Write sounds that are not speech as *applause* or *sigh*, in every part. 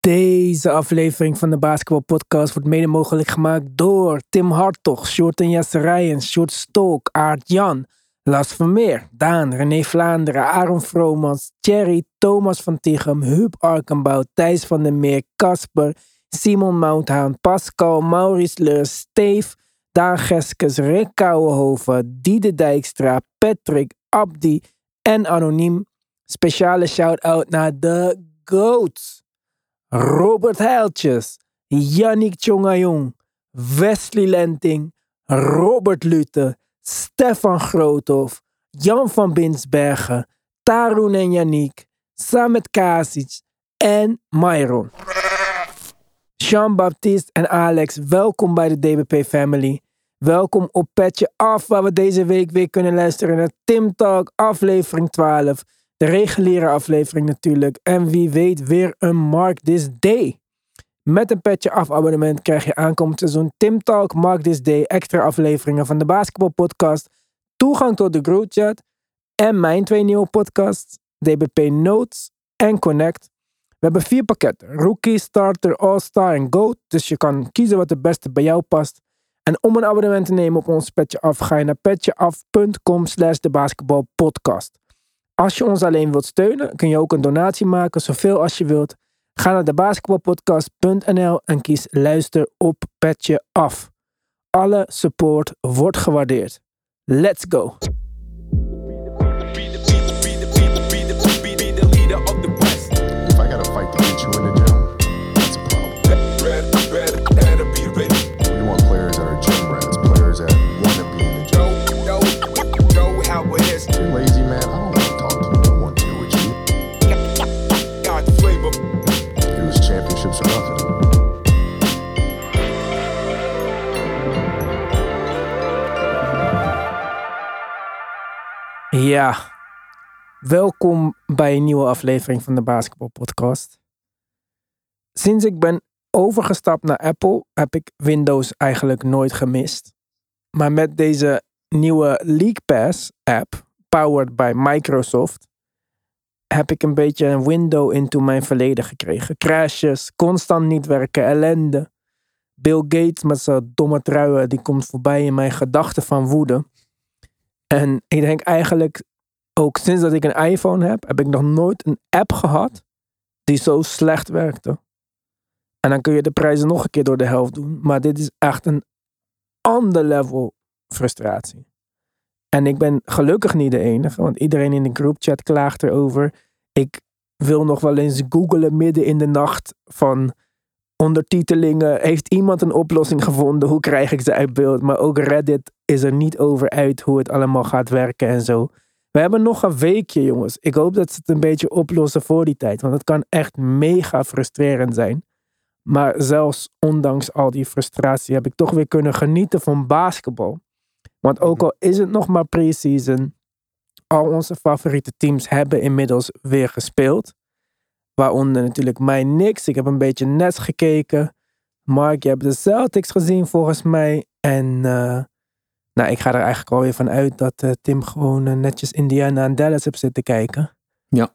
Deze aflevering van de Basketball Podcast wordt mede mogelijk gemaakt door Tim Hartog, Short en Jesse Rijens, Short Stolk, Aart Jan, Las Vermeer, Daan, René Vlaanderen, Aaron Vromans, Thierry, Thomas van Tichem, Huub Arkenbouw, Thijs van der Meer, Casper, Simon Mouthaan, Pascal, Maurice Leur, Steef, Daan Geskes, Rick Kouwenhoven, Diede Dijkstra, Patrick, Abdi en Anoniem. Speciale shout-out naar de GOATs. Robert Heiltjes, Yannick Tjongajong, Wesley Lenting, Robert Lute, Stefan Groothoff, Jan van Binsbergen, Tarun en Yannick, Samet Kasic en Myron. Jean-Baptiste en Alex, welkom bij de DBP Family. Welkom op Petje Af, waar we deze week weer kunnen luisteren naar Tim Talk, aflevering 12. De reguliere aflevering natuurlijk. En wie weet weer een Mark This Day. Met een Petje Af abonnement krijg je aankomend seizoen Tim Talk, Mark This Day, extra afleveringen van de Basketball Podcast, toegang tot de Group Chat en mijn twee nieuwe podcasts, DBP Notes en Connect. We hebben vier pakketten. Rookie, Starter, All-Star en GOAT. Dus je kan kiezen wat het beste bij jou past. En om een abonnement te nemen op ons Petje Af, ga je naar petjeaf.com slash de basketbalpodcast. Als je ons alleen wilt steunen, kun je ook een donatie maken, zoveel als je wilt. Ga naar debasketbalpodcast.nl en kies luister op Petje Af. Alle support wordt gewaardeerd. Let's go! Ja, welkom bij een nieuwe aflevering van de Basketball Podcast. Sinds ik ben overgestapt naar Apple heb ik Windows eigenlijk nooit gemist. Maar met deze nieuwe League Pass app, powered by Microsoft, heb ik een beetje een window into mijn verleden gekregen. Crashes, constant niet werken, ellende. Bill Gates met zijn domme truien, die komt voorbij in mijn gedachten van woede. En ik denk eigenlijk, ook sinds dat ik een iPhone heb, heb ik nog nooit een app gehad die zo slecht werkte. En dan kun je de prijzen nog een keer door de helft doen. Maar dit is echt een ander level frustratie. En ik ben gelukkig niet de enige, want iedereen in de groupchat klaagt erover. Ik wil nog wel eens googelen midden in de nacht van ondertitelingen. Heeft iemand een oplossing gevonden? Hoe krijg ik ze uit beeld? Maar ook Reddit is er niet over uit hoe het allemaal gaat werken en zo. We hebben nog een weekje, jongens. Ik hoop dat ze het een beetje oplossen voor die tijd. Want het kan echt mega frustrerend zijn. Maar zelfs ondanks al die frustratie heb ik toch weer kunnen genieten van basketbal. Want ook al is het nog maar pre-season, al onze favoriete teams hebben inmiddels weer gespeeld. Waaronder natuurlijk mij niks. Ik heb een beetje Nets gekeken. Mark, je hebt de Celtics gezien volgens mij. En uh, nou, ik ga er eigenlijk alweer van uit dat uh, Tim gewoon uh, netjes Indiana en Dallas heeft zitten kijken. Ja.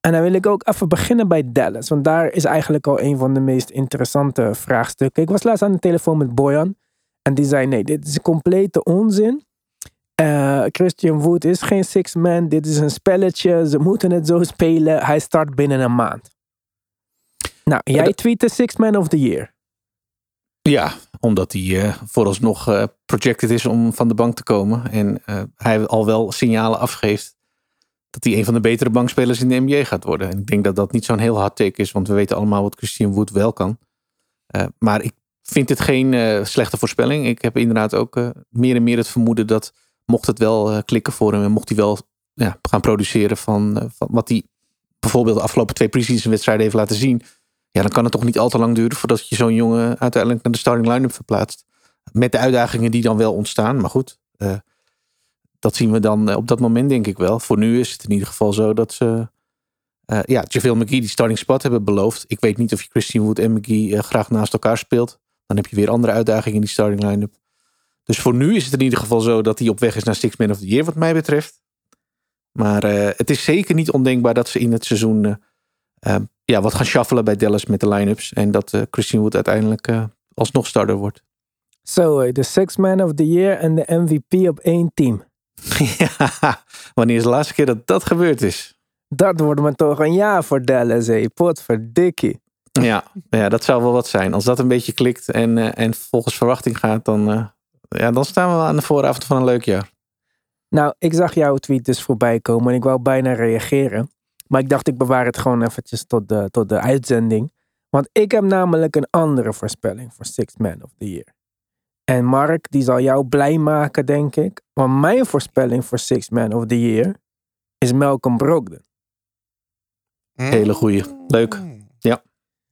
En dan wil ik ook even beginnen bij Dallas. Want daar is eigenlijk al een van de meest interessante vraagstukken. Ik was laatst aan de telefoon met Boyan. En die zei, nee, dit is complete onzin. Uh, Christian Wood is geen six man. Dit is een spelletje. Ze moeten het zo spelen. Hij start binnen een maand. Nou, jij tweette six man of the year. Ja, omdat hij uh, vooralsnog uh, projected is om van de bank te komen. En hij al wel signalen afgeeft dat hij een van de betere bankspelers in de NBA gaat worden. En ik denk dat dat niet zo'n heel hard take is, want we weten allemaal wat Christian Wood wel kan. maar ik vind het geen slechte voorspelling. Ik heb inderdaad ook meer en meer het vermoeden dat mocht het wel klikken voor hem en mocht hij wel ja, gaan produceren van, van wat hij bijvoorbeeld de afgelopen twee preseason wedstrijden heeft laten zien ja, dan kan het toch niet al te lang duren voordat je zo'n jongen uiteindelijk naar de starting line-up verplaatst. Met de uitdagingen die dan wel ontstaan. Maar goed, uh, dat zien we dan op dat moment denk ik wel. Voor nu is het in ieder geval zo dat ze... Uh, ja, JaVale McGee die starting spot hebben beloofd. Ik weet niet of je Christian Wood en McGee graag naast elkaar speelt. Dan heb je weer andere uitdagingen in die starting line-up. Dus voor nu is het in ieder geval zo dat hij op weg is naar Six Man of the Year wat mij betreft. Maar het is zeker niet ondenkbaar dat ze in het seizoen ja, wat gaan shuffelen bij Dallas met de line-ups. En dat eh, Christian Wood uiteindelijk eh, alsnog starter wordt. Zo, eh, de Six Man of the Year en de MVP op één team. *laughs* ja, wanneer is de laatste keer dat dat gebeurd is? Dat wordt maar toch een jaar voor Dallas, hé. Potverdikkie. Ja, ja, dat zou wel wat zijn. Als dat een beetje klikt en, eh, en volgens verwachting gaat, dan, eh, ja, dan staan we aan de vooravond van een leuk jaar. Nou, ik zag jouw tweet dus voorbij komen en ik wou bijna reageren. Maar ik dacht, ik bewaar het gewoon eventjes tot de, tot de uitzending. Want ik heb namelijk een andere voorspelling voor Sixth Man of the Year. En Mark, die zal jou blij maken, denk ik. Want mijn voorspelling voor Sixth Man of the Year is Malcolm Brogdon. Hele goeie. Leuk. Ja.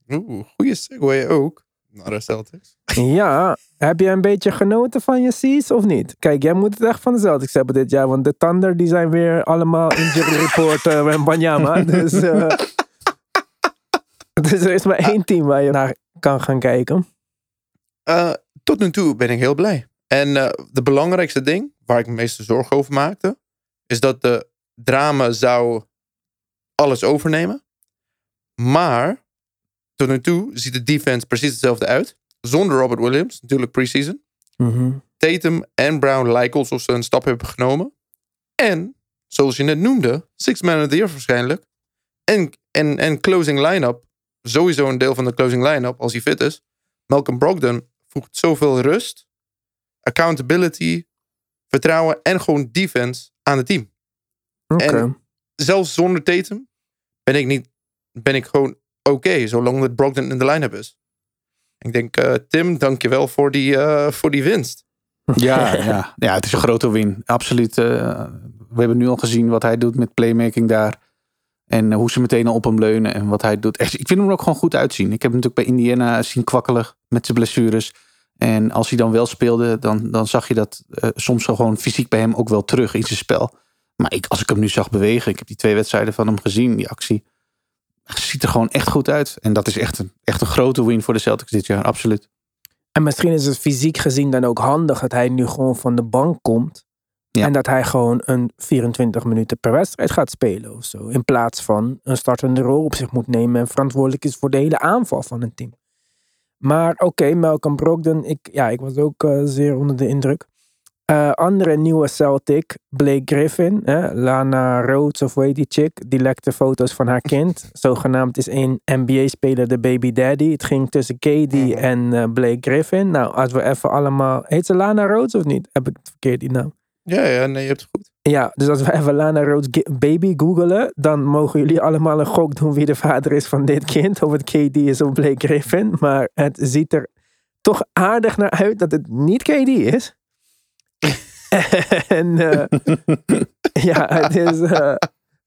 Oeh, goede segue ook. Naar de Celtics. Ja, heb je een beetje genoten van je C's of niet? Kijk, jij moet het echt van de Celtics hebben dit jaar. Want de Thunder die zijn weer allemaal injury *laughs* report uh, en Banyama. Dus, eh, *laughs* dus er is maar één team waar je naar kan gaan kijken. Uh, tot nu toe ben ik heel blij. En de belangrijkste ding, waar ik me meeste zorgen over maakte, is dat de drama zou alles overnemen. Maar tot nu toe ziet de defense precies hetzelfde uit. Zonder Robert Williams, natuurlijk preseason. Mm -hmm. Tatum en Brown lijken alsof ze een stap hebben genomen. En, zoals je net noemde, Six Man of the Year waarschijnlijk. En, en, en closing line-up, sowieso een deel van de closing line-up als hij fit is. Malcolm Brogdon voegt zoveel rust, accountability, vertrouwen en gewoon defense aan het team. Okay. En zelfs zonder Tatum ben ik, niet, ben ik gewoon oké, okay, zolang dat Brogdon in de line-up is. Ik denk, uh, Tim, dankjewel voor die, uh, voor die winst. Ja, ja. ja, het is een grote win. Absoluut. Uh, we hebben nu al gezien wat hij doet met playmaking daar. En hoe ze meteen al op hem leunen en wat hij doet. Ik vind hem er ook gewoon goed uitzien. Ik heb hem natuurlijk bij Indiana zien kwakkelen met zijn blessures. En als hij dan wel speelde, dan, dan zag je dat soms gewoon fysiek bij hem ook wel terug in zijn spel. Maar ik, als ik hem nu zag bewegen, ik heb die twee wedstrijden van hem gezien, die actie. Ziet er gewoon echt goed uit. En dat is echt een, echt een grote win voor de Celtics dit jaar, absoluut. En misschien is het fysiek gezien dan ook handig dat hij nu gewoon van de bank komt. Ja. En dat hij gewoon een 24 minuten per wedstrijd gaat spelen of zo. In plaats van een startende rol op zich moet nemen en verantwoordelijk is voor de hele aanval van een team. Maar oké, okay, Malcolm Brogdon, ik, ja, ik was ook uh, zeer onder de indruk. Uh, andere nieuwe Celtic, Blake Griffin? Lana Rhodes of weet die chick, die lekte foto's van haar kind. *laughs* Zogenaamd is een NBA-speler de baby daddy. Het ging tussen KD en uh, Blake Griffin. Nou, als we even allemaal... Heet ze Lana Rhodes of niet? Heb ik het verkeerd die naam? Ja, ja, nee, je hebt het goed. Ja, dus als we even Lana Rhodes baby googelen, dan mogen jullie allemaal een gok doen wie de vader is van dit kind. Of het KD is of Blake Griffin. Maar het ziet er toch aardig naar uit dat het niet KD is. *laughs* en uh, *laughs* ja, het is, uh,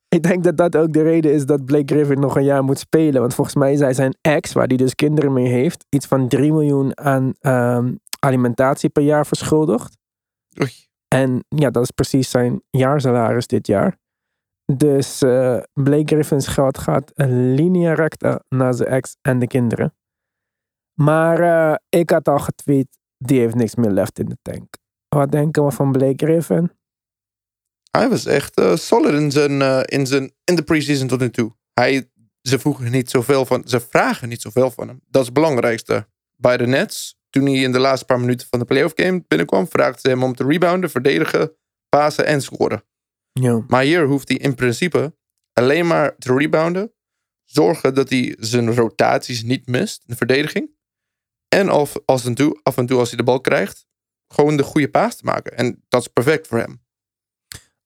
ik denk dat dat ook de reden is dat Blake Griffin nog een jaar moet spelen. Want volgens mij is hij zijn ex, waar hij dus kinderen mee heeft, iets van 3 miljoen aan um, alimentatie per jaar verschuldigd. Oei. En ja, dat is precies zijn jaarsalaris dit jaar. Dus uh, Blake Griffin's geld gaat een linea recta naar zijn ex en de kinderen. Maar uh, ik had al getweet, die heeft niks meer left in de tank. Wat denken we van Blake Griffin? Hij was echt uh, solid in, zijn, uh, in, zijn, in de preseason tot nu toe. Hij, ze, voegen niet zoveel van, ze vragen niet zoveel van hem. Dat is het belangrijkste. Bij de Nets, toen hij in de laatste paar minuten van de playoff game binnenkwam, vraagden ze hem om te rebounden, verdedigen, pasen en scoren. Ja. Maar hier hoeft hij in principe alleen maar te rebounden, zorgen dat hij zijn rotaties niet mist in de verdediging. En af, als en toe, af en toe als hij de bal krijgt, gewoon de goede paas te maken. En dat is perfect voor hem.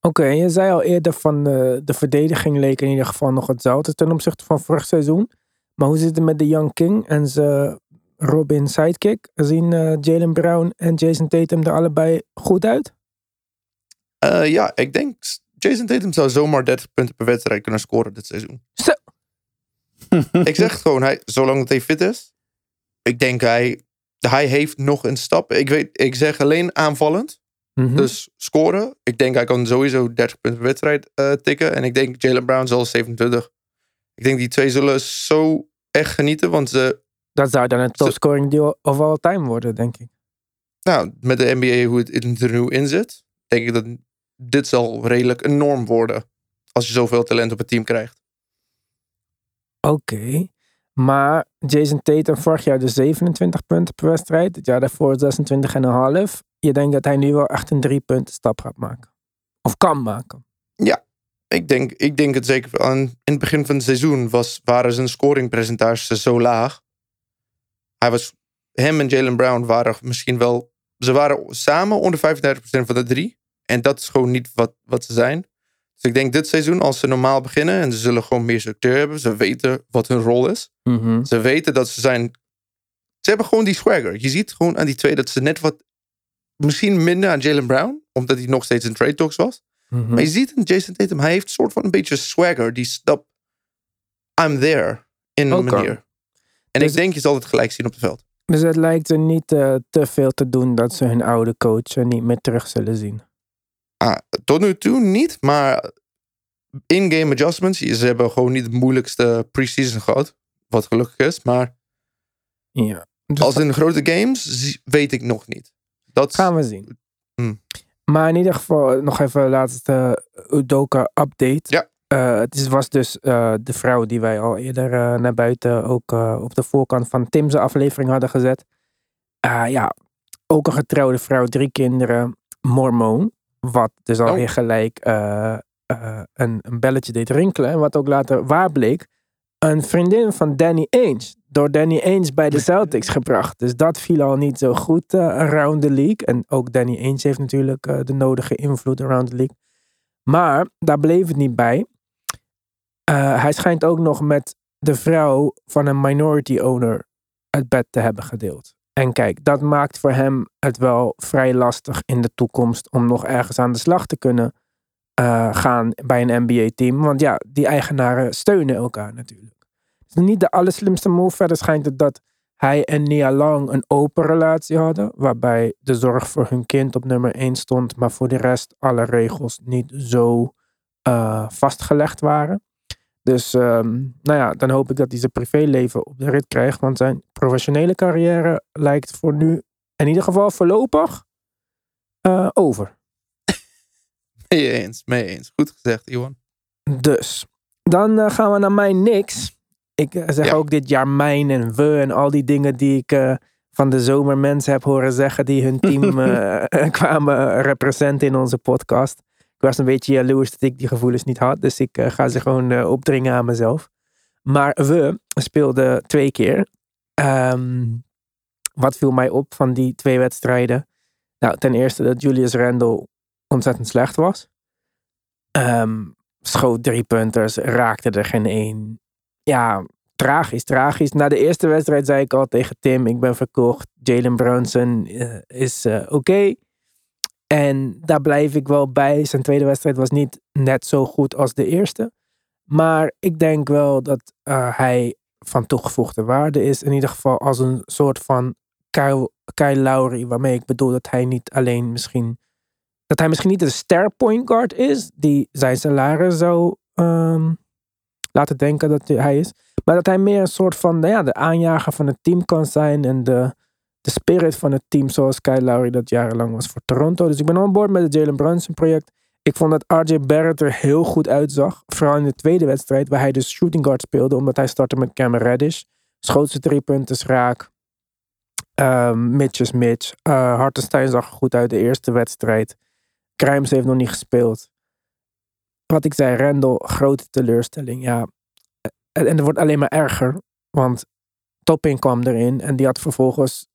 Oké, okay, je zei al eerder van de, de verdediging leek in ieder geval nog hetzelfde ten opzichte van vorig seizoen. Maar hoe zit het met de Young King en zijn Robin sidekick? Zien uh, Jalen Brown en Jason Tatum er allebei goed uit? Uh, ja, ik denk Jason Tatum zou zomaar 30 punten per wedstrijd kunnen scoren dit seizoen. Zo. ik zeg gewoon, hij, zolang dat hij fit is. Ik denk hij, hij heeft nog een stap. Ik, weet, ik zeg alleen aanvallend. Mhm. Mm -hmm. Dus scoren. Ik denk hij kan sowieso 30 punten per wedstrijd uh, tikken. En ik denk Jalen Brown zal 27. Ik denk die twee zullen zo echt genieten. Want ze... Dat zou dan een topscoring deal of all time worden, denk ik. Nou, met de NBA hoe het er nu in zit. Denk ik dat dit zal redelijk een norm worden. Als je zoveel talent op het team krijgt. Oké. Maar Jason Tatum vorig jaar dus 27 punten per wedstrijd. Het jaar daarvoor 26,5. Je denkt dat hij nu wel echt een drie punten stap gaat maken. Of kan maken. Ik denk, ik denk het zeker. En In het begin van het seizoen was, waren zijn scoringpercentages zo laag. Hij was, hem en Jalen Brown waren misschien wel... Ze waren samen onder 35% van de drie. En dat is gewoon niet wat, wat ze zijn. Dus ik denk dit seizoen, als ze normaal beginnen... en ze zullen gewoon meer structuur hebben. Ze weten wat hun rol is. Ze weten dat ze zijn... Ze hebben gewoon die swagger. Je ziet gewoon aan die twee dat ze net wat... Misschien minder aan Jalen Brown. Omdat hij nog steeds in trade talks was. Mhm. Maar je ziet in Jason Tatum, hij heeft een soort van een beetje swagger. Die stap, I'm there, in een manier. En Dus- ik denk, je zal het gelijk zien op het veld. Dus het lijkt er niet eh, te veel te doen dat ze hun oude coach er niet meer terug zullen zien. Ah, tot nu toe niet, maar in-game adjustments. Ze hebben gewoon niet het moeilijkste preseason gehad. Wat gelukkig is. Maar Ja. Dus als in de grote games, weet ik nog niet. Dat gaan we zien. Hmm. Maar in ieder geval nog even laatste Udoka update. Ja. Eh, het was dus eh, de vrouw die wij al eerder eh, naar buiten ook eh, op de voorkant van Tim's aflevering hadden gezet. Ja, ook een getrouwde vrouw, drie kinderen, mormoon. Wat dus alweer Oh. gelijk eh, eh, een, een belletje deed rinkelen. En wat ook later waar bleek. Een vriendin van Danny Ainge. Door Danny Ainge bij de Celtics gebracht. Dus dat viel al niet zo goed eh, around the league. En ook Danny Ainge heeft natuurlijk de nodige invloed around the league. Maar daar bleef het niet bij. Hij schijnt ook nog met de vrouw van een minority owner het bed te hebben gedeeld. En kijk, dat maakt voor hem het wel vrij lastig in de toekomst om nog ergens aan de slag te kunnen eh, gaan bij een NBA-team. Want ja, die eigenaren steunen elkaar natuurlijk. Het is niet de allerslimste move. Verder schijnt het dat hij en Nia Long een open relatie hadden. Waarbij de zorg voor hun kind op nummer 1 stond. Maar voor de rest alle regels niet zo eh, vastgelegd waren. Dus ehm, nou ja, dan hoop ik dat hij zijn privéleven op de rit krijgt. Want zijn professionele carrière lijkt voor nu, in ieder geval voorlopig, eh, over. *laughs* mee eens, mee eens. Goed gezegd, Iwan. Dus, dan eh, gaan we naar mijn niks. Ik eh, zeg Ja. ook dit jaar mijn en we en al die dingen die ik van de zomer mensen heb horen zeggen die hun team *laughs* *laughs* kwamen representen in onze podcast. Ik was een beetje jaloers dat ik die gevoelens niet had, dus ik eh, ga ze gewoon eh, opdringen aan mezelf. Maar we speelden twee keer. Ehm, wat viel mij op van die twee wedstrijden? Nou, ten eerste dat Julius Randle ontzettend slecht was. Ehm, schoot drie punters, raakte er geen één. Ja, tragisch, tragisch. Na de eerste wedstrijd zei ik al tegen Tim, ik ben verkocht. Jalen Brunson eh, is oké. En daar blijf ik wel bij. Zijn tweede wedstrijd was niet net zo goed als de eerste. Maar ik denk wel dat eh, hij van toegevoegde waarde is. In ieder geval als een soort van Kyle, Lowry. Waarmee ik bedoel dat hij niet alleen misschien dat hij misschien niet een ster point guard is, die zijn salaris zou ehm, laten denken dat hij is. Maar dat hij meer een soort van nou ja, de aanjager van het team kan zijn en de, de spirit van het team, zoals Kyle Lowry dat jarenlang was voor Toronto. Dus ik ben on board met het Jalen Brunson project. Ik vond dat RJ Barrett er heel goed uitzag. Vooral in de tweede wedstrijd, waar hij dus shooting guard speelde, omdat hij startte met Cam Reddish. Schoot ze drie punten raak. Ehm Mitch is Mitch. Eh Hartenstein zag er goed uit de eerste wedstrijd. Grimes heeft nog niet gespeeld. Wat ik zei, Randall, grote teleurstelling. Ja. En, en het wordt alleen maar erger. Want Topping kwam erin. En die had vervolgens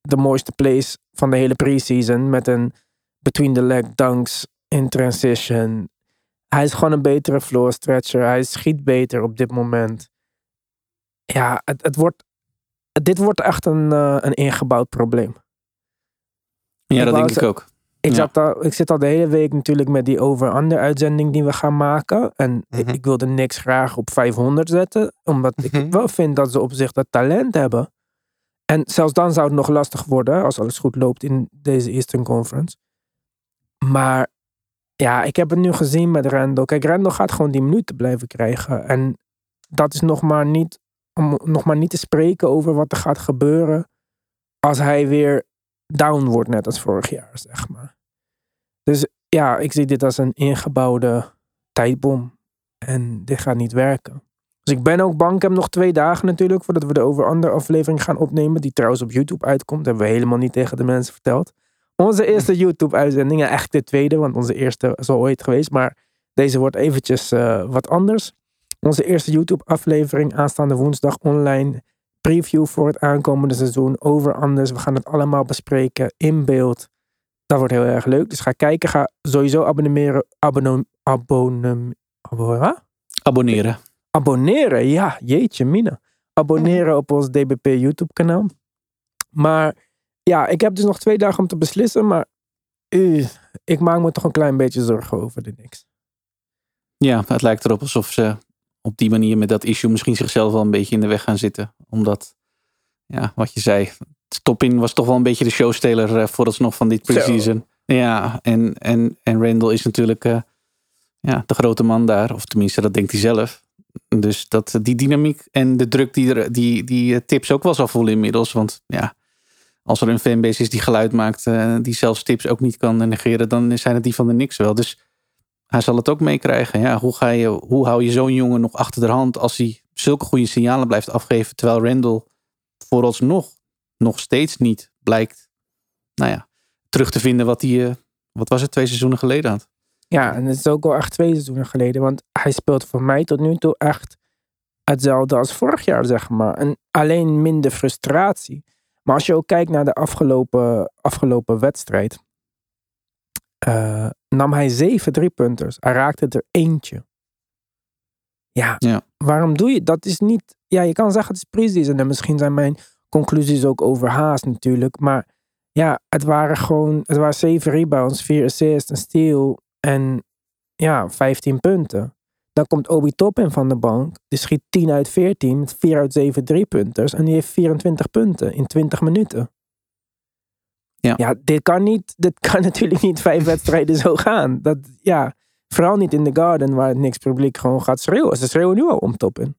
de mooiste plays van de hele preseason. Met een between the leg dunks in transition. Hij is gewoon een betere floor stretcher. Hij schiet beter op dit moment. Ja, het, het wordt, dit wordt echt een, eh, een ingebouwd probleem. Ja, Ik dat denk ik ook. Ik, Ja. al, ik zit al de hele week natuurlijk met die over-under uitzending die we gaan maken. En ik, Mhm. ik wilde niks graag op 500 zetten. Omdat ik Mhm. wel vind dat ze op zich dat talent hebben. En zelfs dan zou het nog lastig worden als alles goed loopt in deze Eastern Conference. Maar ja, ik heb het nu gezien met Randall. Kijk, Randall gaat gewoon die minuten blijven krijgen. En dat is nog maar niet, om nog maar niet te spreken over wat er gaat gebeuren als hij weer down wordt, net als vorig jaar, zeg maar. Dus ja, ik zie dit als een ingebouwde tijdbom. En dit gaat niet werken. Dus ik ben ook bang. Ik heb nog twee dagen natuurlijk voordat we de over-under aflevering gaan opnemen. Die trouwens op YouTube uitkomt. hebben we helemaal niet tegen de mensen verteld. Onze eerste *laughs* YouTube-uitzending. Ja, echt de tweede, want onze eerste is al ooit geweest. Maar deze wordt eventjes eh, wat anders. Onze eerste YouTube-aflevering aanstaande woensdag online. Preview voor het aankomende seizoen. Over-anders. We gaan het allemaal bespreken in beeld. Dat wordt heel erg leuk. Dus ga kijken. Ga sowieso abonneren. Abonnem, abonnem, abonnem, Abonneren. Abonneren. Ja, jeetje mina. Abonneren op ons DBP YouTube kanaal. Maar ja, ik heb dus nog twee dagen om te beslissen. Maar ik maak me toch een klein beetje zorgen over de niks. Ja, het lijkt erop alsof ze op die manier met dat issue misschien zichzelf wel een beetje in de weg gaan zitten. Omdat, ja, wat je zei, Stoppin was toch wel een beetje de showsteler uh, vooralsnog van dit preseason. Ja, en, en, en Randall is natuurlijk eh, ja, de grote man daar. Of tenminste, dat denkt hij zelf. Dus dat, die dynamiek en de druk die, er, die, die eh, tips ook wel zal voelen inmiddels. Want ja, als er een fanbase is die geluid maakt, uh, die zelfs tips ook niet kan negeren, dan zijn het die van de niks wel. Dus hij zal het ook meekrijgen. Ja, hoe, ga je, hoe hou je zo'n jongen nog achter de hand als hij zulke goede signalen blijft afgeven, terwijl Randall vooralsnog nog steeds niet blijkt, nou ja, terug te vinden wat hij, uh, wat was het, twee seizoenen geleden had. Ja, en het is ook al echt twee seizoenen geleden. Want hij speelt voor mij tot nu toe echt hetzelfde als vorig jaar, zeg maar. En alleen minder frustratie. Maar als je ook kijkt naar de afgelopen, afgelopen wedstrijd. Uh, nam hij zeven driepunters. Hij raakte er eentje. Ja, ja, waarom doe je dat? is niet. Ja, je kan zeggen het is. En misschien zijn mijn conclusies ook overhaast natuurlijk. Maar ja, het waren gewoon. Het waren zeven rebounds, vier assists, een steal. En ja, 15 punten. Dan komt Obi Toppin van de bank. Die schiet 10 uit 14 met 4 uit 7 driepunters. En die heeft 24 punten in 20 minuten. Ja. ja, dit kan niet. Dit *laughs* kan natuurlijk niet vijf wedstrijden zo gaan. Dat, ja, vooral niet in de Garden waar het niks publiek gewoon gaat schreeuwen. Ze schreeuwen nu al om Toppin.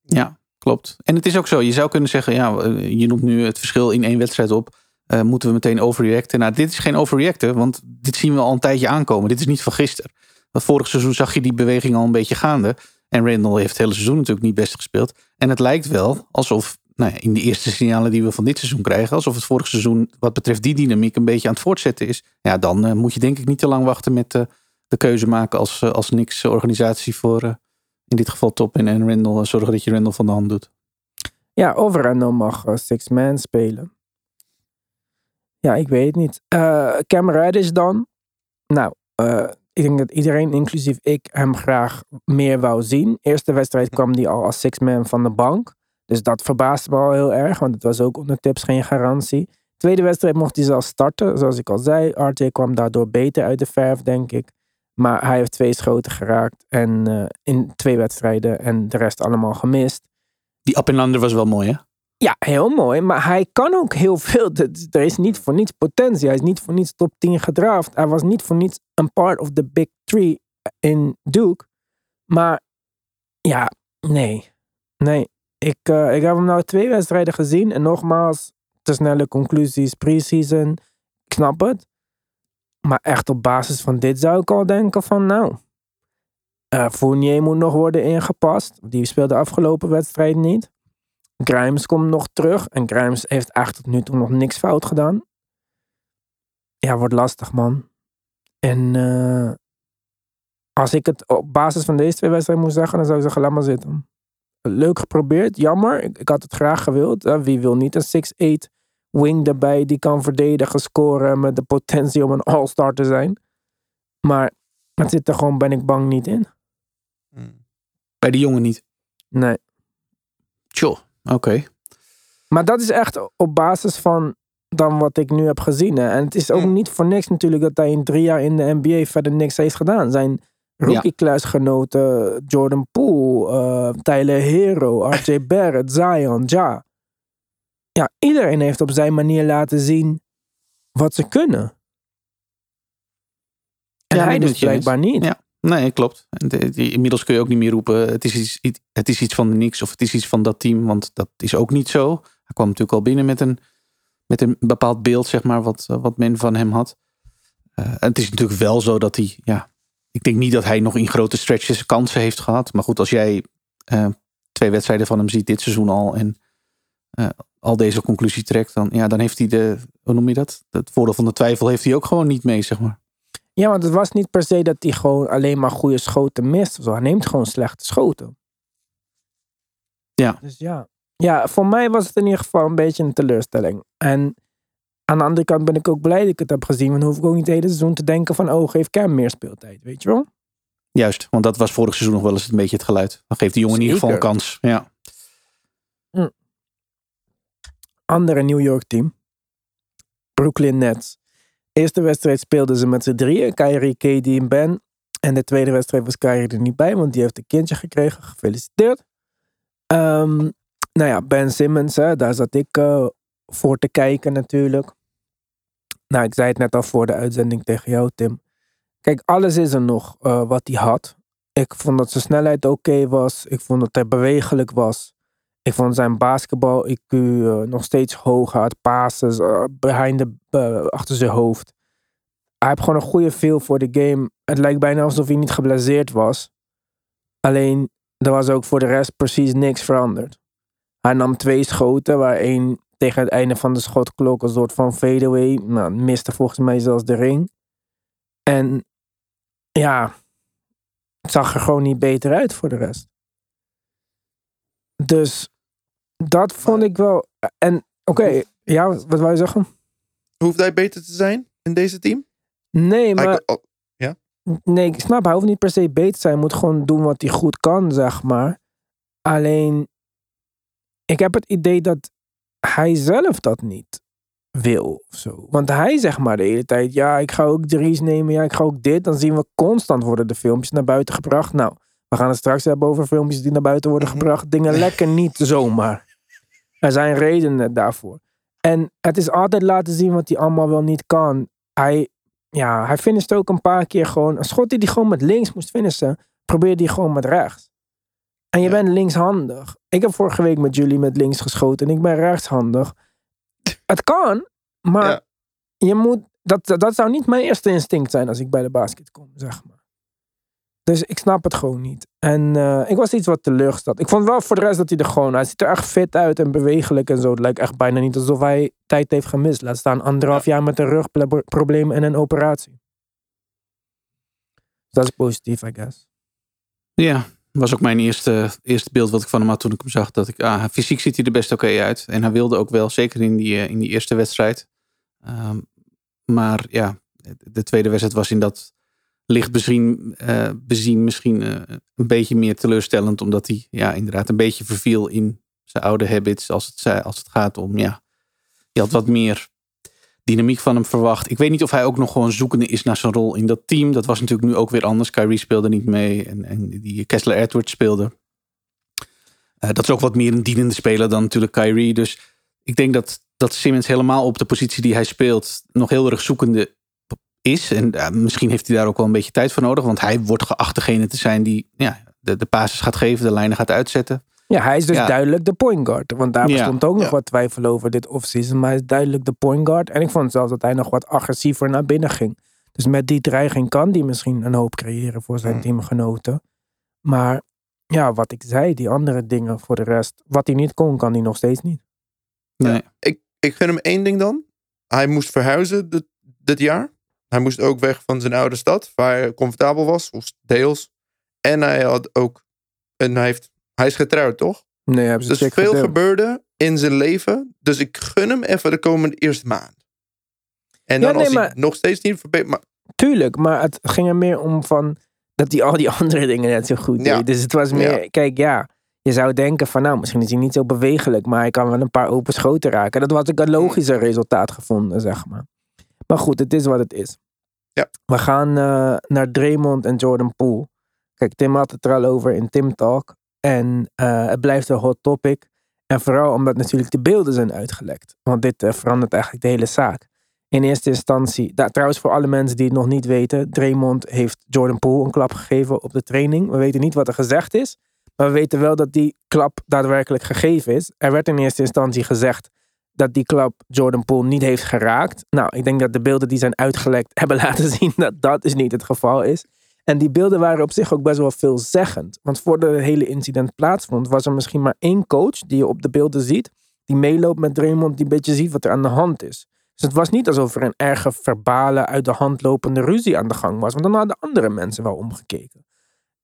Ja, klopt. En het is ook zo. Je zou kunnen zeggen, ja, je noemt nu het verschil in één wedstrijd op. Uh, moeten we meteen overreacten? Nou, dit is geen overreacten, want dit zien we al een tijdje aankomen. Dit is niet van gisteren. Want vorig seizoen zag je die beweging al een beetje gaande. En Randall heeft het hele seizoen natuurlijk niet best gespeeld. En het lijkt wel alsof, nou ja, in de eerste signalen die we van dit seizoen krijgen, alsof het vorig seizoen wat betreft die dynamiek een beetje aan het voortzetten is. Ja, dan uh, moet je denk ik niet te lang wachten met uh, de keuze maken als, als niks organisatie voor in dit geval Top en Randall. zorgen dat je Randall van de hand doet. Ja, of Randall mag six man spelen. Ja, ik weet het niet. Uh, Cam Reddish dan? Nou, uh, ik denk dat iedereen, inclusief ik, hem graag meer wou zien. Eerste wedstrijd kwam hij al als six-man van de bank. Dus dat verbaasde me al heel erg, want het was ook onder tips geen garantie. Tweede wedstrijd mocht hij zelf starten, zoals ik al zei. RJ kwam daardoor beter uit de verf, denk ik. Maar hij heeft twee schoten geraakt en uh, in twee wedstrijden en de rest allemaal gemist. Die up en under was wel mooi, hè? Ja, heel mooi. Maar hij kan ook heel veel. Er is niet voor niets potentie. Hij is niet voor niets top 10 gedraft. Hij was niet voor niets een part of the big three in Duke. Maar ja, nee. Nee. Ik, uh, ik heb hem nou twee wedstrijden gezien. En nogmaals, te snelle conclusies, preseason. Ik snap het. Maar echt op basis van dit zou ik al denken van nou. Uh, Fournier moet nog worden ingepast. Die speelde de afgelopen wedstrijd niet. Grimes komt nog terug. En Grimes heeft echt tot nu toe nog niks fout gedaan. Ja, wordt lastig, man. En uh, als ik het op basis van deze twee wedstrijden moet zeggen, dan zou ik zeggen, laat maar zitten. Leuk geprobeerd, jammer. Ik, ik had het graag gewild. Uh, wie wil niet een 6'8 wing erbij die kan verdedigen, scoren met de potentie om een all-star te zijn. Maar het zit er gewoon, ben ik bang, niet in. Hmm. Bij die jongen niet? Nee. Tjoh. Oké. Okay. Maar dat is echt op basis van dan wat ik nu heb gezien. Hè. En het is ook niet voor niks natuurlijk dat hij in drie jaar in de NBA verder niks heeft gedaan. Zijn rookie-klasgenoten, Jordan Poole, uh, Tyler Hero, *laughs* RJ Barrett, Zion, Ja. Ja, iedereen heeft op zijn manier laten zien wat ze kunnen. En ja, hij dus blijkbaar niet. Ja. Nee, klopt. Inmiddels kun je ook niet meer roepen: het is, iets, het is iets van de niks of het is iets van dat team, want dat is ook niet zo. Hij kwam natuurlijk al binnen met een, met een bepaald beeld, zeg maar, wat, wat men van hem had. Uh, het is natuurlijk wel zo dat hij, ja, ik denk niet dat hij nog in grote stretches kansen heeft gehad. Maar goed, als jij uh, twee wedstrijden van hem ziet dit seizoen al. En eh, al deze conclusie trekt. Dan, ja, dan heeft hij de, hoe noem je dat? Het voordeel van de twijfel heeft hij ook gewoon niet mee, zeg maar. Ja, want het was niet per se dat hij gewoon alleen maar goede schoten mist. of Zo. Hij neemt gewoon slechte schoten. Ja. Dus ja. Ja, voor mij was het in ieder geval een beetje een teleurstelling. En aan de andere kant ben ik ook blij dat ik het heb gezien. Want dan hoef ik ook niet het hele seizoen te denken van... oh, geef Cam meer speeltijd, weet je wel? Juist, want dat was vorig seizoen nog wel eens een beetje het geluid. Dan geeft die jongen in ieder geval een kans. Ja. Andere New York team. Brooklyn Nets. Eerste wedstrijd speelden ze met z'n drieën. Kyrie, KD en Ben. En de tweede wedstrijd was Kyrie er niet bij, want die heeft een kindje gekregen. Gefeliciteerd. Ehm, nou ja, Ben Simmons, hè, daar zat ik eh, voor te kijken natuurlijk. Nou, ik zei het net al voor de uitzending tegen jou, Tim. Kijk, alles is er nog eh, wat hij had. Ik vond dat zijn snelheid oké was. Ik vond dat hij bewegelijk was. Ik vond zijn basketbal IQ eh, nog steeds hoog. Hij had passes eh, eh, achter zijn hoofd. Hij heeft gewoon een goede feel voor de game. Het lijkt bijna alsof hij niet geblesseerd was. Alleen, er was ook voor de rest precies niks veranderd. Hij nam twee schoten, waar één tegen het einde van de schotklok een soort van fadeaway. Nou, miste volgens mij zelfs de ring. En ja, het zag er gewoon niet beter uit voor de rest. Dus dat vond ik wel. En oké, ja, wat wou je zeggen? Hoeft hij beter te zijn in deze team? Nee, maar oh, nee, ik snap, hij hoeft niet per se beter te zijn. Hij moet gewoon doen wat hij goed kan, zeg maar. Alleen, ik heb het idee dat hij zelf dat niet wil. Of zo. Want hij zegt maar de hele tijd, ja, ik ga ook drie's nemen, ja, ik ga ook dit. Dan zien we constant worden de filmpjes naar buiten gebracht. Nou, we gaan het straks hebben over filmpjes die naar buiten worden Mhm. gebracht. Dingen lekker niet zomaar. Er zijn redenen daarvoor. En het is altijd laten zien wat hij allemaal wel niet kan. Hij, ja, hij finisht ook een paar keer gewoon. Een schot die hij gewoon met links moest finishen, probeerde hij gewoon met rechts. En je Ja. bent linkshandig. Ik heb vorige week met jullie met links geschoten en ik ben rechtshandig. Het kan, maar Ja. je moet. Dat, dat zou niet mijn eerste instinct zijn als ik bij de basket kom, zeg maar. Dus ik snap het gewoon niet. En eh, ik was iets wat teleurgesteld. Ik vond wel voor de rest dat hij er gewoon... Hij ziet er echt fit uit en bewegelijk en zo. Het lijkt echt bijna niet alsof hij tijd heeft gemist. Laat staan anderhalf jaar met een rugprobleem en een operatie. Dat is positief, I guess. Ja, was ook mijn eerste, eerste beeld wat ik van hem had toen ik hem zag. Dat ik, ah, fysiek ziet hij er best oké uit. En hij wilde ook wel, zeker in die, eh, in die eerste wedstrijd. Ehm, maar ja, de tweede wedstrijd was in dat licht bezien, eh, bezien misschien eh, een beetje meer teleurstellend. Omdat hij ja, inderdaad een beetje verviel in zijn oude habits als het, als het gaat om, ja, je had wat meer dynamiek van hem verwacht. Ik weet niet of hij ook nog gewoon zoekende is naar zijn rol in dat team. Dat was natuurlijk nu ook weer anders. Kyrie speelde niet mee en, en die Kessler Edwards speelde. Eh, dat is ook wat meer een dienende speler dan natuurlijk Kyrie. Dus ik denk dat, dat Simmons helemaal op de positie die hij speelt nog heel erg zoekende is. En misschien heeft hij daar ook wel een beetje tijd voor nodig. Want hij wordt geacht degene te zijn die ja, de, de passes gaat geven, de lijnen gaat uitzetten. Ja, hij is dus Ja. duidelijk de point guard. Want daar Ja, bestond ook nog ja. wat twijfel over dit offseason. Maar hij is duidelijk de point guard. En ik vond zelfs dat hij nog wat agressiever naar binnen ging. Dus met die dreiging kan hij misschien een hoop creëren voor zijn Hmm. teamgenoten. Maar ja, wat ik zei, die andere dingen voor de rest. Wat hij niet kon, kan hij nog steeds niet. Nee. ik, ik gun hem één ding dan. Hij moest verhuizen dit, dit jaar. Hij moest ook weg van zijn oude stad, waar hij comfortabel was, of deels. En hij had ook, en hij, heeft, hij is getrouwd, toch? Nee, ze Dus veel gedeeld. gebeurde in zijn leven. Dus ik gun hem even de komende eerste maand. En Ja, dan nee, als hij nog steeds niet verbeterd... Maar Tuurlijk, maar het ging er meer om van dat hij al die *laughs* andere dingen net zo goed Ja. deed. Dus het was meer, Ja. kijk ja, je zou denken van nou, misschien is hij niet zo bewegelijk, maar hij kan wel een paar open schoten raken. Dat was ook een logischer resultaat gevonden, zeg maar. Maar goed, het is wat het is. Ja. We gaan eh, naar Draymond en Jordan Poole. Kijk, Tim had het er al over in Tim Talk. En eh, het blijft een hot topic. En vooral omdat natuurlijk de beelden zijn uitgelekt. Want dit eh, verandert eigenlijk de hele zaak in eerste instantie. Trouwens, voor alle mensen die het nog niet weten. Draymond heeft Jordan Poole een klap gegeven op de training. We weten niet wat er gezegd is. Maar we weten wel dat die klap daadwerkelijk gegeven is. Er werd in eerste instantie gezegd dat die klap Jordan Poole niet heeft geraakt. Nou, ik denk dat de beelden die zijn uitgelekt *laughs* hebben laten zien dat dat dus niet het geval is. En die beelden waren op zich ook best wel veelzeggend. Want voordat het hele incident plaatsvond, was er misschien maar één coach die je op de beelden ziet. Die meeloopt met Draymond, die een beetje ziet wat er aan de hand is. Dus het was niet alsof er een erge verbale, uit de hand lopende ruzie aan de gang was. Want dan hadden andere mensen wel omgekeken.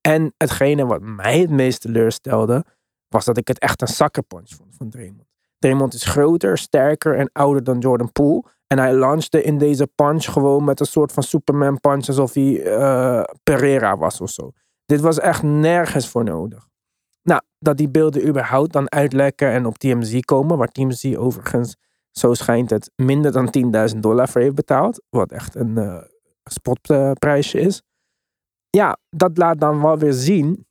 En hetgene wat mij het meest teleurstelde, was dat ik het echt een zakkerpunch vond van Draymond. Draymond is groter, sterker en ouder dan Jordan Poole. En hij launchte in deze punch gewoon met een soort van Superman punch alsof hij eh, Pereira was of zo. Dit was echt nergens voor nodig. Nou, dat die beelden überhaupt dan uitlekken en op TMZ komen, waar TMZ overigens, zo schijnt het, minder dan 10.000 dollar voor heeft betaald. Wat echt een uh, spotprijsje is. Ja, dat laat dan wel weer zien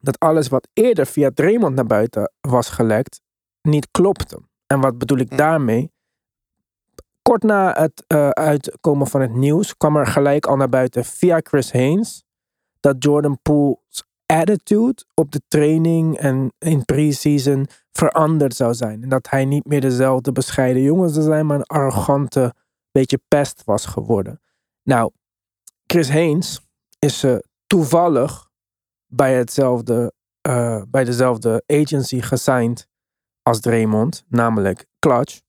dat alles wat eerder via Draymond naar buiten was gelekt, niet klopte. En wat bedoel ik daarmee? Kort na het uh, uitkomen van het nieuws kwam er gelijk al naar buiten via Chris Haynes dat Jordan Poole's attitude op de training en in pre-season veranderd zou zijn. En dat hij niet meer dezelfde bescheiden jongen zou zijn, maar een arrogante beetje pest was geworden. Nou, Chris Haynes is uh, toevallig bij, hetzelfde, uh, bij dezelfde agency gesigned als Draymond, namelijk Clutch.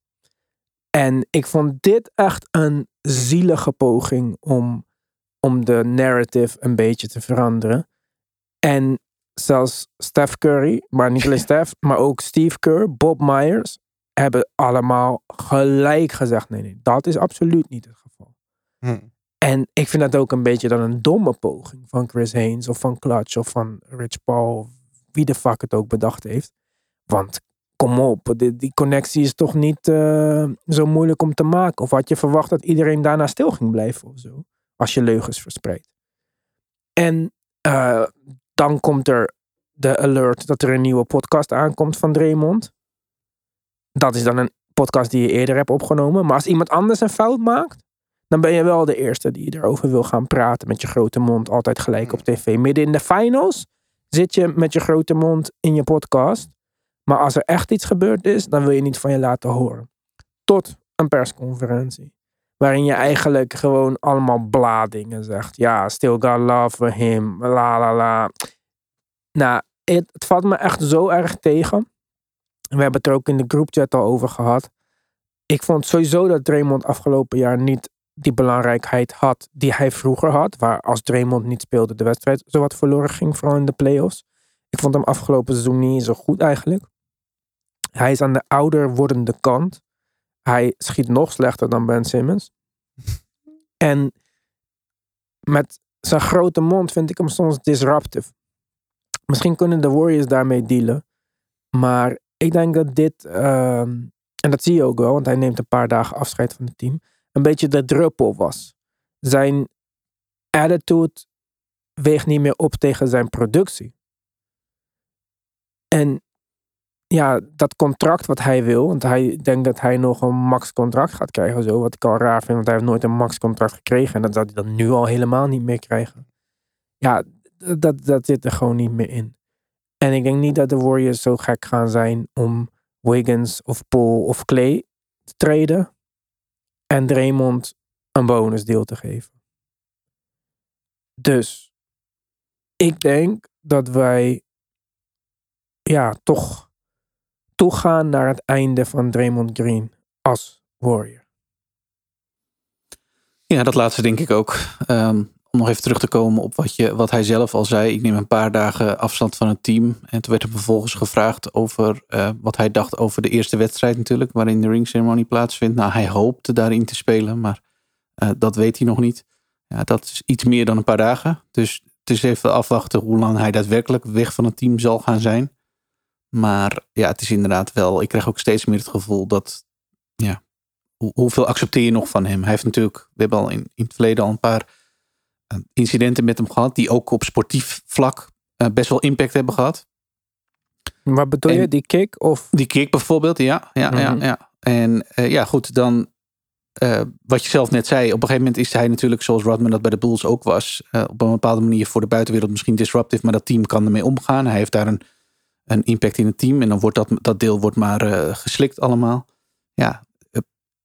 En ik vond dit echt een zielige poging om, om de narrative een beetje te veranderen. En zelfs Steph Curry, maar niet alleen *laughs* Steph, maar ook Steve Kerr, Bob Myers, hebben allemaal gelijk gezegd: nee, nee, dat is absoluut niet het geval. Hm. En ik vind dat ook een beetje dan een domme poging van Chris Haynes of van Clutch of van Rich Paul, wie de fuck het ook bedacht heeft. Want kom op, die, die connectie is toch niet uh, zo moeilijk om te maken? Of had je verwacht dat iedereen daarna stil ging blijven of zo? Als je leugens verspreidt. En uh, dan komt er de alert dat er een nieuwe podcast aankomt van Draymond. Dat is dan een podcast die je eerder hebt opgenomen. Maar als iemand anders een fout maakt, dan ben je wel de eerste die erover wil gaan praten met je grote mond, altijd gelijk op tv. Midden in de finals zit je met je grote mond in je podcast. Maar als er echt iets gebeurd is, dan wil je niet van je laten horen. Tot een persconferentie. Waarin je eigenlijk gewoon allemaal bladingen zegt. Ja, still got love for him. La la la. Nou, het, valt me echt zo erg tegen. We hebben het er ook in de groupchat al over gehad. Ik vond sowieso dat Draymond afgelopen jaar niet die belangrijkheid had die hij vroeger had. Waar als Draymond niet speelde de wedstrijd zowat verloren ging, vooral in de playoffs. Ik vond hem afgelopen seizoen niet zo goed eigenlijk. Hij is aan de ouder wordende kant. Hij schiet nog slechter dan Ben Simmons. *laughs* en met zijn grote mond vind ik hem soms disruptive. Misschien kunnen de Warriors daarmee dealen. Maar ik denk dat dit, uh, en dat zie je ook wel, want hij neemt een paar dagen afscheid van het team, een beetje de druppel was. Zijn attitude weegt niet meer op tegen zijn productie. En ja, dat contract wat hij wil, want hij denkt dat hij nog een max contract gaat krijgen, zo, wat ik al raar vind, want hij heeft nooit een max contract gekregen en dat zou hij dan nu al helemaal niet meer krijgen. Ja, dat, dat zit er gewoon niet meer in. En ik denk niet dat de Warriors zo gek gaan zijn om Wiggins of Paul of Clay te treden en Draymond een bonusdeel te geven. Dus ik denk dat wij ja, toch toegaan naar het einde van Draymond Green als Warrior. Ja, dat laatste denk ik ook. Um, om nog even terug te komen op wat, je, wat hij zelf al zei. Ik neem een paar dagen afstand van het team. En toen werd er vervolgens gevraagd over uh, wat hij dacht over de eerste wedstrijd natuurlijk. Waarin de ringceremonie plaatsvindt. Nou, hij hoopte daarin te spelen, maar uh, dat weet hij nog niet. Ja, dat is iets meer dan een paar dagen. Dus het is even afwachten hoe lang hij daadwerkelijk weg van het team zal gaan zijn. Maar ja, het is inderdaad wel. Ik krijg ook steeds meer het gevoel dat. Ja, hoeveel accepteer je nog van hem? Hij heeft natuurlijk. We hebben al in, in het verleden al een paar uh, incidenten met hem gehad. die ook op sportief vlak uh, best wel impact hebben gehad. Wat bedoel je? Die kick? Of? Die kick bijvoorbeeld, ja. ja, mm -hmm. ja, ja. En uh, ja, goed, dan. wat je zelf net zei, op een gegeven moment is hij natuurlijk, zoals Rodman dat bij de Bulls ook was, op een bepaalde manier voor de buitenwereld misschien disruptief, maar dat team kan ermee omgaan. Hij heeft daar een een impact in het team. En dan wordt dat, dat deel wordt maar uh, geslikt allemaal. Ja,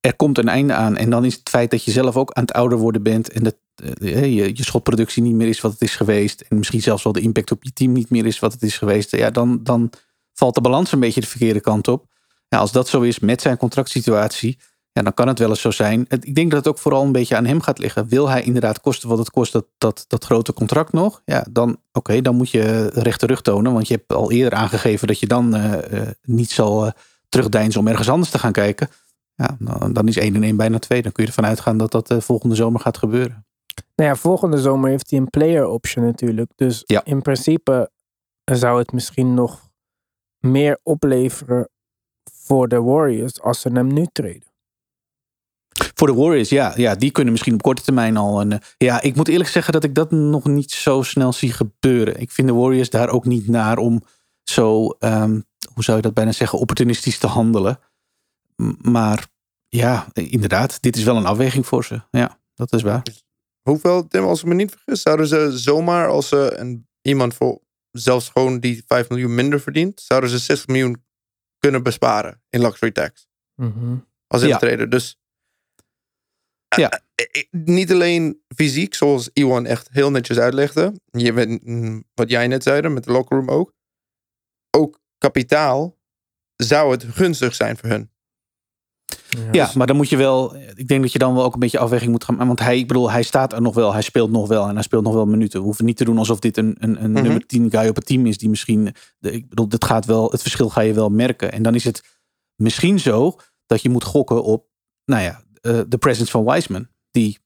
er komt een einde aan. En dan is het feit dat je zelf ook aan het ouder worden bent. En dat eh, je, je schotproductie niet meer is wat het is geweest. En misschien zelfs wel de impact op je team niet meer is wat het is geweest. Ja, dan, dan valt de balans een beetje de verkeerde kant op. Ja, als dat zo is met zijn contractsituatie. Ja, dan kan het wel eens zo zijn. Ik denk dat het ook vooral een beetje aan hem gaat liggen. Wil hij inderdaad kosten wat het kost, dat, dat, dat grote contract nog? Ja, dan, oké, dan moet je rechte rug tonen. Want je hebt al eerder aangegeven dat je dan uh, uh, niet zal uh, terugdeinzen om ergens anders te gaan kijken. Ja, dan, dan is 1 en 1 bijna 2. Dan kun je ervan uitgaan dat dat volgende zomer gaat gebeuren. Nou ja, volgende zomer heeft hij een player option natuurlijk. Dus ja. in principe zou het misschien nog meer opleveren voor de Warriors als ze hem nu treden. Voor de Warriors, ja, ja, die kunnen misschien op korte termijn al. Een, ja, ik moet eerlijk zeggen dat ik dat nog niet zo snel zie gebeuren. Ik vind de Warriors daar ook niet naar om zo, um, hoe zou je dat bijna zeggen, opportunistisch te handelen. Maar ja, inderdaad, dit is wel een afweging voor ze. Ja, dat is waar. Hoeveel, Tim, als ik me niet vergis, zouden ze zomaar als ze een, iemand voor zelfs gewoon die 5 miljoen minder verdient, zouden ze 60 miljoen kunnen besparen in luxury tax. Mm -hmm. Als infiltrator. Ja. Dus ja. Uh, niet alleen fysiek, zoals Iwan echt heel netjes uitlegde. Je bent, wat jij net zei, met de locker room ook. Ook kapitaal zou het gunstig zijn voor hun. Ja, ja, maar dan moet je wel. Ik denk dat je dan wel ook een beetje afweging moet gaan. Want hij, ik bedoel, hij staat er nog wel. Hij speelt nog wel. En hij speelt nog wel minuten. We hoeven niet te doen alsof dit een, een, een mm -hmm. nummer 10 guy op het team is. Die misschien. De, ik bedoel, dit gaat wel. Het verschil ga je wel merken. En dan is het misschien zo dat je moet gokken op. Nou ja, de presence van Wiseman. Die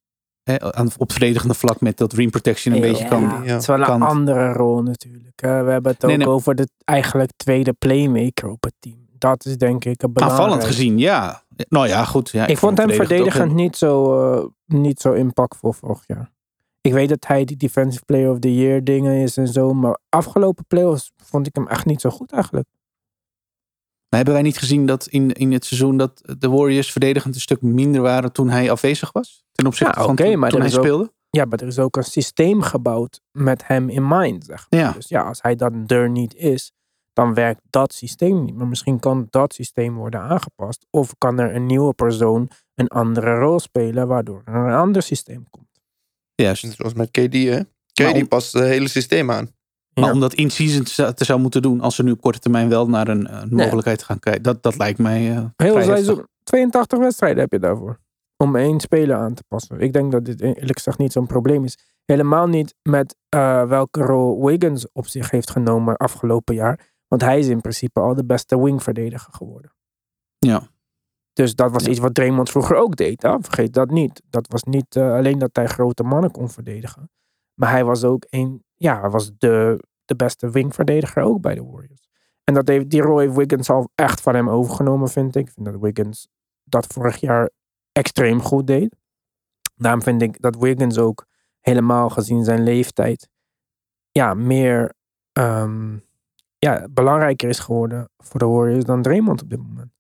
hè, aan, op verdedigende vlak met dat ring protection een ja, beetje kan. Ja, het is wel een andere rol natuurlijk. Hè. We hebben het ook Nee, nee. over de eigenlijk tweede playmaker op het team. Dat is denk ik een belangrijk. Aanvallend gezien, ja. Nou ja, goed. Ja, Ik vond hem verdedigend niet zo, uh, niet zo impactvol vorig jaar. Ik weet dat hij die Defensive Player of the Year dingen is en zo. Maar afgelopen playoffs vond ik hem echt niet zo goed eigenlijk. Maar hebben wij niet gezien dat in, in het seizoen dat de Warriors verdedigend een stuk minder waren toen hij afwezig was? Ten opzichte Ja, van oké, toen, maar toen hij ook- speelde? Ja, maar er is ook een systeem gebouwd met hem in mind. Zeg maar. Ja. Dus ja, als hij dan er niet is, dan werkt dat systeem niet. Maar misschien kan dat systeem worden aangepast. Of kan er een nieuwe persoon een andere rol spelen, waardoor er een ander systeem komt. Juist. Zoals met KD, hè? KD Maar om- past het hele systeem aan. Maar Ja. om dat in season te, zou moeten doen als ze nu op korte termijn wel naar een, een mogelijkheid gaan kijken. Dat, dat lijkt mij eh, Heel seizoen, 82 wedstrijden heb je daarvoor. Om één speler aan te passen. Ik denk dat dit eerlijk gezegd niet zo'n probleem is. Helemaal niet met eh, welke rol Wiggins op zich heeft genomen afgelopen jaar. Want hij is in principe al de beste wingverdediger geworden. Ja. Dus dat was Ja. iets wat Draymond vroeger ook deed. Hè? Vergeet dat niet. Dat was niet eh, alleen dat hij grote mannen kon verdedigen. Maar hij was ook een, ja, hij was de, de beste wingverdediger ook bij de Warriors. En dat heeft, heeft Wiggins al echt van hem overgenomen, vind ik. Ik vind dat Wiggins dat vorig jaar extreem goed deed. Daarom vind ik dat Wiggins ook helemaal gezien zijn leeftijd ja, meer ehm, ja, belangrijker is geworden voor de Warriors dan Draymond op dit moment.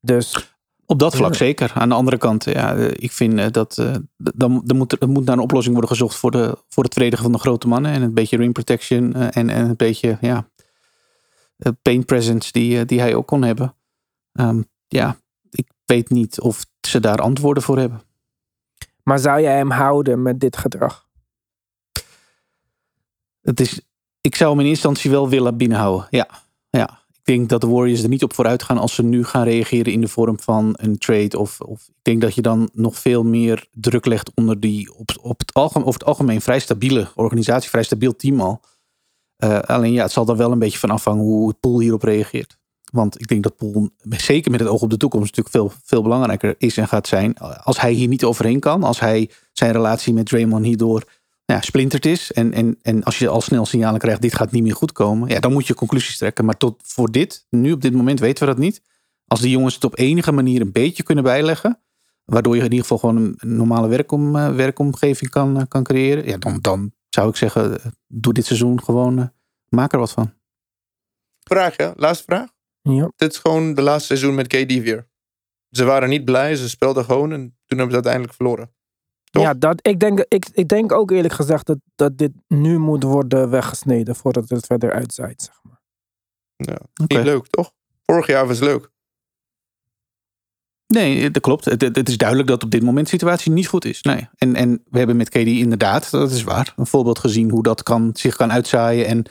Dus Op dat vlak Ja. zeker. Aan de andere kant, ja, eh, ik vind eh, dat eh, dan er moet, er moet naar een oplossing worden gezocht voor, de, voor het verdedigen van de grote mannen. En een beetje ring protection en, en een beetje ja, paint presence die, die hij ook kon hebben. Ehm, ja, ik weet niet of ze daar antwoorden voor hebben. Maar zou jij hem houden met dit gedrag? Het is, ik zou hem in instantie wel willen binnenhouden. Ja, ja. Ik denk dat de Warriors er niet op vooruit gaan als ze nu gaan reageren in de vorm van een trade. Of, of ik denk dat je dan nog veel meer druk legt onder die op, op het algemeen, over het algemeen vrij stabiele organisatie, vrij stabiel team al. Eh, alleen ja, het zal er wel een beetje van afhangen hoe het pool hierop reageert. Want ik denk dat Poel, zeker met het oog op de toekomst, natuurlijk veel, veel belangrijker is en gaat zijn. Als hij hier niet overheen kan, als hij zijn relatie met Draymond hierdoor ja, splinterd is. En, en, en als je al snel signalen krijgt, dit gaat niet meer goed komen. Ja, dan moet je conclusies trekken. Maar tot voor dit, nu op dit moment weten we dat niet. Als die jongens het op enige manier een beetje kunnen bijleggen. Waardoor je in ieder geval gewoon een, normale werkom, uh, werkomgeving kan, uh, kan creëren. Ja, dan, dan zou ik zeggen, uh, doe dit seizoen gewoon, uh, maak er wat van. Vraag, ja? Laatste vraag. Ja. Dit is gewoon de laatste seizoen met KD weer. Ze waren niet blij, ze speelden gewoon en toen hebben ze uiteindelijk verloren. Toch? Ja, dat, ik, denk, ik, ik denk ook eerlijk gezegd dat, dat dit nu moet worden weggesneden voordat het verder uitzaait, zeg maar. Ja. Niet leuk, toch? Vorig jaar was het leuk. Nee, dat klopt. Het, het- is duidelijk dat op dit moment de situatie niet goed is. Nee. En, en we hebben met KD inderdaad, dat is waar, een voorbeeld gezien hoe dat kan, zich kan uitzaaien en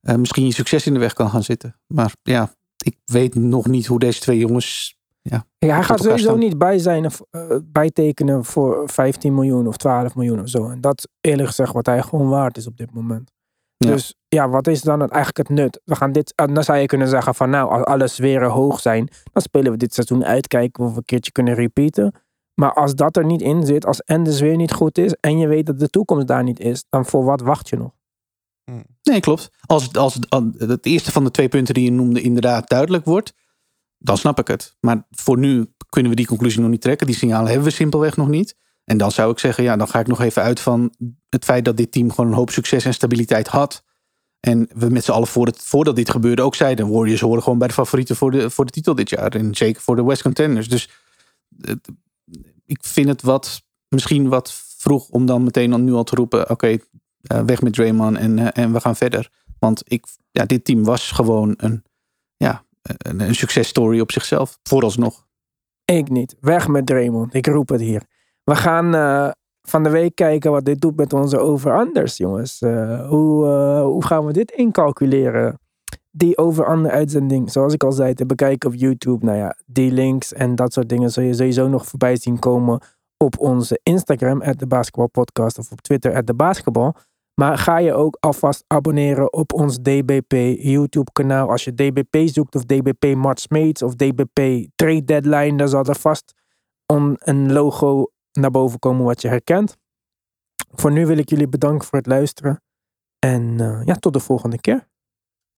eh, misschien je succes in de weg kan gaan zitten. Maar ja, ik weet nog niet hoe deze twee jongens. Ja, hij gaat sowieso staan. niet bij zijn, of, eh, bijtekenen voor 15 miljoen of 12 miljoen of zo. En dat is eerlijk gezegd wat hij gewoon waard is op dit moment. Ja. Dus ja, wat is dan het, eigenlijk het nut? We gaan dit, en dan zou je kunnen zeggen van nou, als alles weer hoog zijn, dan spelen we dit seizoen uit, kijken of we een keertje kunnen repeaten. Maar als dat er niet in zit, als Enders weer niet goed is en je weet dat de toekomst daar niet is, dan voor wat wacht je nog? Nee, klopt. Als, als, als het eerste van de twee punten die je noemde inderdaad duidelijk wordt, dan snap ik het. Maar voor nu kunnen we die conclusie nog niet trekken. Die signalen hebben we simpelweg nog niet. En dan zou ik zeggen, ja, dan ga ik nog even uit van het feit dat dit team gewoon een hoop succes en stabiliteit had. En we met z'n allen voor voordat dit gebeurde ook zeiden, Warriors horen gewoon bij de favorieten voor de, voor de titel dit jaar. En zeker voor de West Contenders. Dus ik vind het wat, misschien wat vroeg om dan meteen al nu al te roepen, oké, eh, weg met Draymond en, eh, en we gaan verder. Want ik, ja, dit team was gewoon een, een, successtory op zichzelf, vooralsnog. Ik niet. Weg met Draymond. Ik roep het hier. We gaan eh, van de week kijken wat dit doet met onze over-unders, jongens. Eh, hoe, eh, hoe gaan we dit incalculeren? Die over-under uitzending, zoals ik al zei, te bekijken op YouTube. Nou ja, die links en dat soort dingen zul je sowieso nog voorbij zien komen op onze Instagram, de basketbalpodcast, of op Twitter, de basketbal. Maar ga je ook alvast abonneren op ons DBP YouTube kanaal. Als je DBP zoekt of DBP March Mates of DBP Trade Deadline, dan zal er vast een logo naar boven komen wat je herkent. Voor nu wil ik jullie bedanken voor het luisteren. En eh, ja, tot de volgende keer.